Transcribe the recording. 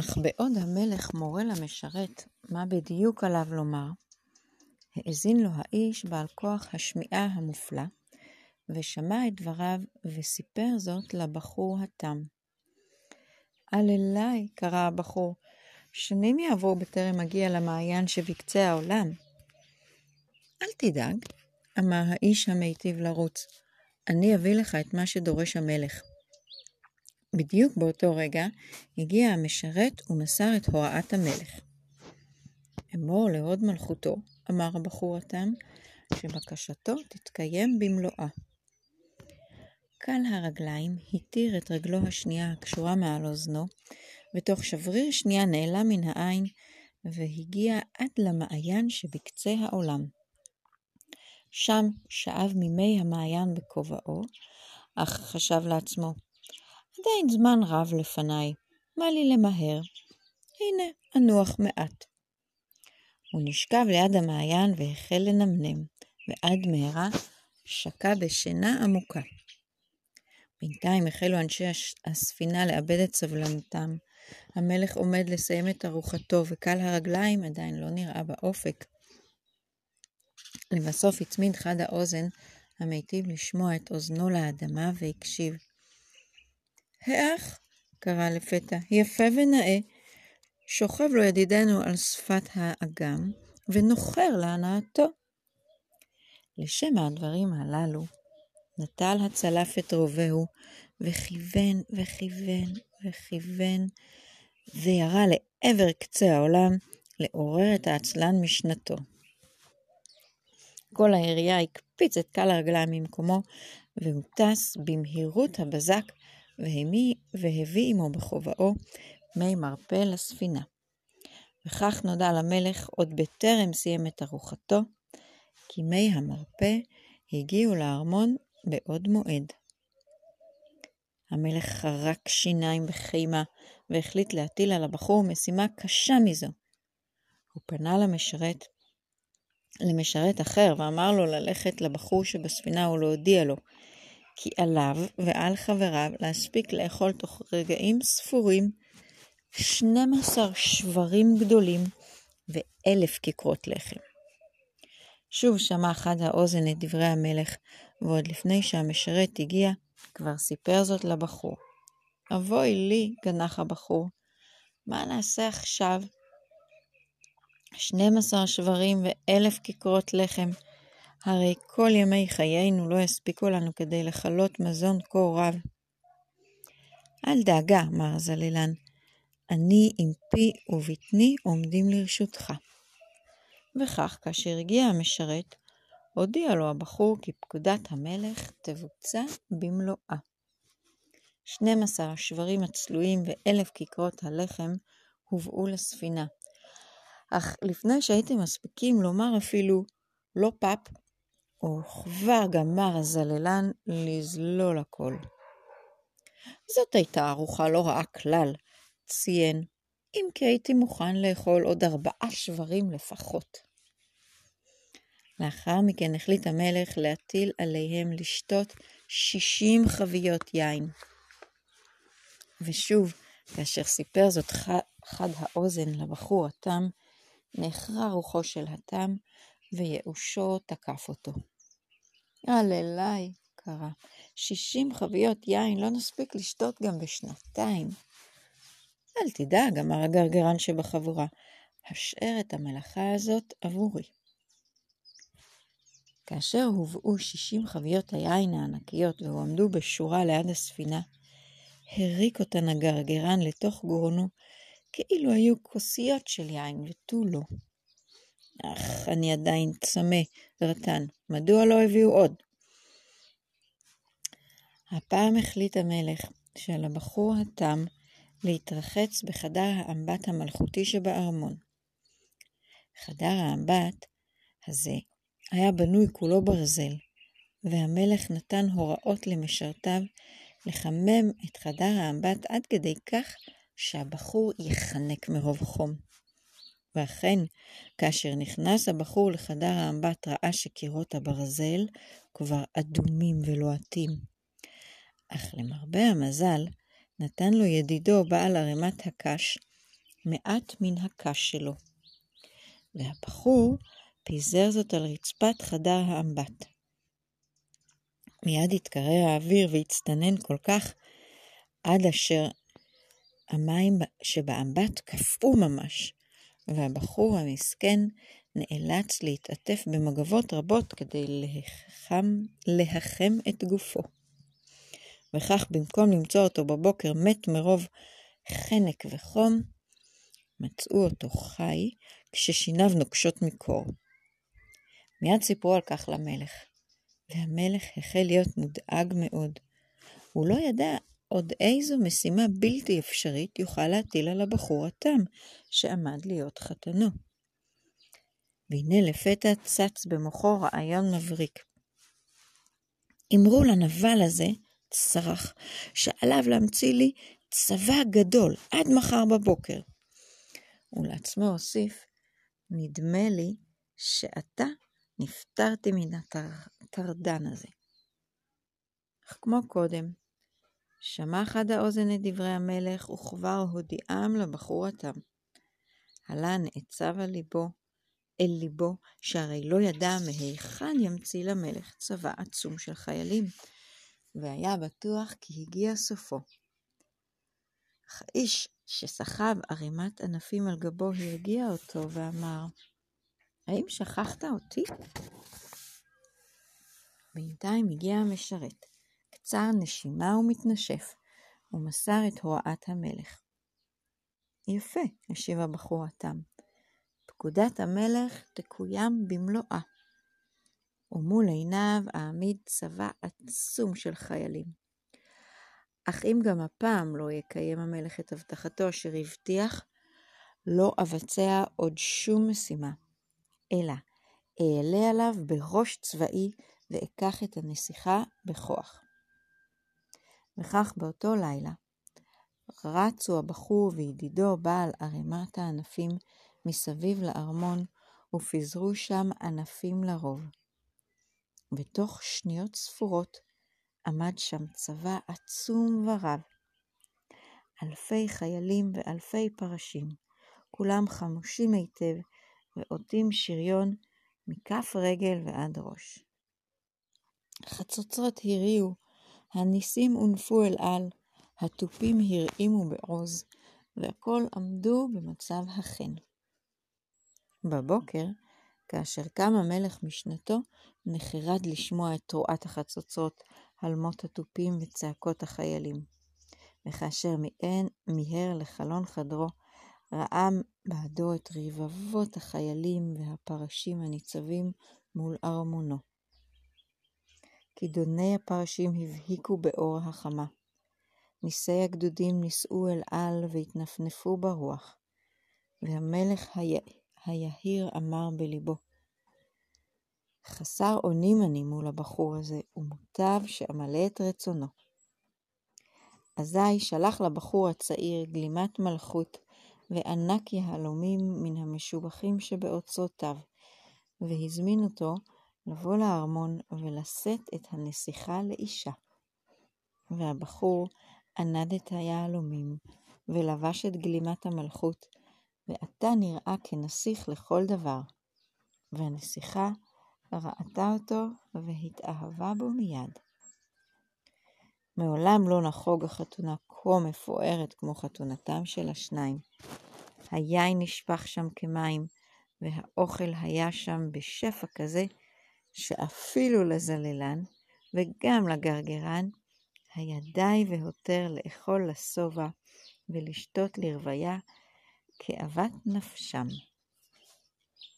אך בעוד המלך מורה למשרת מה בדיוק עליו לומר, האזין לו האיש בעל כוח השמיעה המופלא, ושמע את דבריו, וסיפר זאת לבחור התם. אללי, קרא הבחור, שנים יעברו בטרם אגיע למעיין שבקצה העולם. אל תדאג, אמר האיש המיטיב לרוץ, אני אביא לך את מה שדורש המלך. בדיוק באותו רגע הגיע המשרת ומסר את הוראת המלך. אמור להוד מלכותו, אמר הבחור התם, שבקשתו תתקיים במלואה. קל הרגליים התיר את רגלו השנייה הקשורה מעל אוזנו, ותוך שבריר שנייה נעלם מן העין, והגיע עד למעיין שבקצה העולם. שם שאב ממי המעיין בכובעו, אך חשב לעצמו, עדיין זמן רב לפניי, מה לי למהר? הנה, אנוח מעט. הוא נשכב ליד המעיין והחל לנמנם, ועד מהרה שקע בשינה עמוקה. בינתיים החלו אנשי הספינה לאבד את סבלנותם. המלך עומד לסיים את ארוחתו, וקל הרגליים עדיין לא נראה באופק. לבסוף הצמיד חד האוזן, המיטיב לשמוע את אוזנו לאדמה, והקשיב. האח, קרא לפתע, יפה ונאה, שוכב לו ידידנו על שפת האגם, ונוחר להנאתו. לשם הדברים הללו, נטל הצלף את רובהו, וכיוון וכיוון וכיוון, וירה לעבר קצה העולם, לעורר את העצלן משנתו. כל הירייה הקפיץ את קל הרגליים ממקומו, והוא טס במהירות הבזק, והביא עמו בכובעו מי מרפא לספינה. וכך נודע למלך עוד בטרם סיים את ארוחתו, כי מי המרפא הגיעו לארמון בעוד מועד. המלך חרק שיניים בחימה, והחליט להטיל על הבחור משימה קשה מזו. הוא פנה למשרת, למשרת אחר, ואמר לו ללכת לבחור שבספינה ולהודיע לו, כי עליו ועל חבריו להספיק לאכול תוך רגעים ספורים 12 שברים גדולים ואלף כיכרות לחם. שוב שמע חד האוזן את דברי המלך, ועוד לפני שהמשרת הגיע, כבר סיפר זאת לבחור. אבוי לי, גנח הבחור, מה נעשה עכשיו? 12 שברים ואלף כיכרות לחם, הרי כל ימי חיינו לא יספיקו לנו כדי לכלות מזון כה רב. אל דאגה, אמר זלילן, אני עם פי ובטני עומדים לרשותך. וכך, כאשר הגיע המשרת, הודיע לו הבחור כי פקודת המלך תבוצע במלואה. 12 השברים הצלויים ואלף כיכרות הלחם הובאו לספינה. אך לפני שהייתם מספיקים לומר אפילו לא פאפ, וכבר גמר הזללן לזלול הכל. זאת הייתה ארוחה לא רעה כלל, ציין, אם כי הייתי מוכן לאכול עוד ארבעה שברים לפחות. לאחר מכן החליט המלך להטיל עליהם לשתות שישים חביות יין. ושוב, כאשר סיפר זאת חד האוזן לבחור התם, נחרה רוחו של התם, וייאושו תקף אותו. אללי, קרא, שישים חביות יין לא נספיק לשתות גם בשנתיים. אל תדאג, אמר הגרגרן שבחבורה, השאר את המלאכה הזאת עבורי. כאשר הובאו שישים חביות היין הענקיות והועמדו בשורה ליד הספינה, הריק אותן הגרגרן לתוך גרונו, כאילו היו כוסיות של יין ותו לא. אך, אני עדיין צמא, רטן, מדוע לא הביאו עוד? הפעם החליט המלך שעל הבחור התם להתרחץ בחדר האמבט המלכותי שבארמון. חדר האמבט הזה היה בנוי כולו ברזל, והמלך נתן הוראות למשרתיו לחמם את חדר האמבט עד כדי כך שהבחור ייחנק מרוב חום. ואכן, כאשר נכנס הבחור לחדר האמבט ראה שקירות הברזל כבר אדומים ולוהטים. אך למרבה המזל, נתן לו ידידו בעל ערימת הקש מעט מן הקש שלו. והבחור פיזר זאת על רצפת חדר האמבט. מיד התקרר האוויר והצטנן כל כך, עד אשר המים שבאמבט קפאו ממש, והבחור המסכן נאלץ להתעטף במגבות רבות כדי להחם, להחם את גופו. וכך במקום למצוא אותו בבוקר מת מרוב חנק וחום, מצאו אותו חי כששיניו נוקשות מקור. מיד סיפרו על כך למלך, והמלך החל להיות מודאג מאוד. הוא לא ידע עוד איזו משימה בלתי אפשרית יוכל להטיל על הבחור התם, שעמד להיות חתנו. והנה לפתע צץ במוחו רעיון מבריק. אמרו לנבל הזה, צרח, שעליו להמציא לי צבא גדול עד מחר בבוקר. ולעצמו הוסיף, נדמה לי שעתה נפטרתי מן הטרדן הזה. אך כמו קודם, שמע חד האוזן את דברי המלך, וכבר הודיעם לבחור התם. הלה נעצב על ליבו, אל ליבו, שהרי לא ידע מהיכן ימציא למלך צבא עצום של חיילים, והיה בטוח כי הגיע סופו. אך האיש שסחב ערימת ענפים על גבו הרגיע אותו ואמר, האם שכחת אותי? בינתיים הגיע המשרת, קצר נשימה ומתנשף, ומסר את הוראת המלך. יפה, השיב הבחור התם. פקודת המלך תקוים במלואה. ומול עיניו אעמיד צבא עצום של חיילים. אך אם גם הפעם לא יקיים המלך את הבטחתו אשר הבטיח, לא אבצע עוד שום משימה, אלא אעלה עליו בראש צבאי ואקח את הנסיכה בכוח. וכך באותו לילה רצו הבחור וידידו בעל ערימת הענפים מסביב לארמון, ופיזרו שם ענפים לרוב. בתוך שניות ספורות עמד שם צבא עצום ורב. אלפי חיילים ואלפי פרשים, כולם חמושים היטב ועוטים שריון מכף רגל ועד ראש. חצוצרות הריעו, הניסים הונפו אל על, התופים הרעימו בעוז, והכל עמדו במצב החן. בבוקר, כאשר קם המלך משנתו, נחרד לשמוע את תרועת החצוצרות, הלמות התופים וצעקות החיילים. וכאשר מיהר לחלון חדרו, ראה בעדו את רבבות החיילים והפרשים הניצבים מול ארמונו. כידוני הפרשים הבהיקו באור החמה. ניסי הגדודים נישאו אל על והתנפנפו ברוח, והמלך היהיר אמר בליבו, חסר אונים אני מול הבחור הזה, ומוטב שאמלא את רצונו. אזי שלח לבחור הצעיר גלימת מלכות וענק יהלומים מן המשובחים שבאוצרותיו, והזמין אותו לבוא לארמון ולשאת את הנסיכה לאישה. והבחור ענד את היהלומים, ולבש את גלימת המלכות, ועתה נראה כנסיך לכל דבר. והנסיכה ראתה אותו והתאהבה בו מיד. מעולם לא נחוג החתונה כה מפוארת כמו חתונתם של השניים. היין נשפך שם כמים, והאוכל היה שם בשפע כזה, שאפילו לזללן, וגם לגרגרן, היה די והותר לאכול לשובע ולשתות לרוויה כאוות נפשם.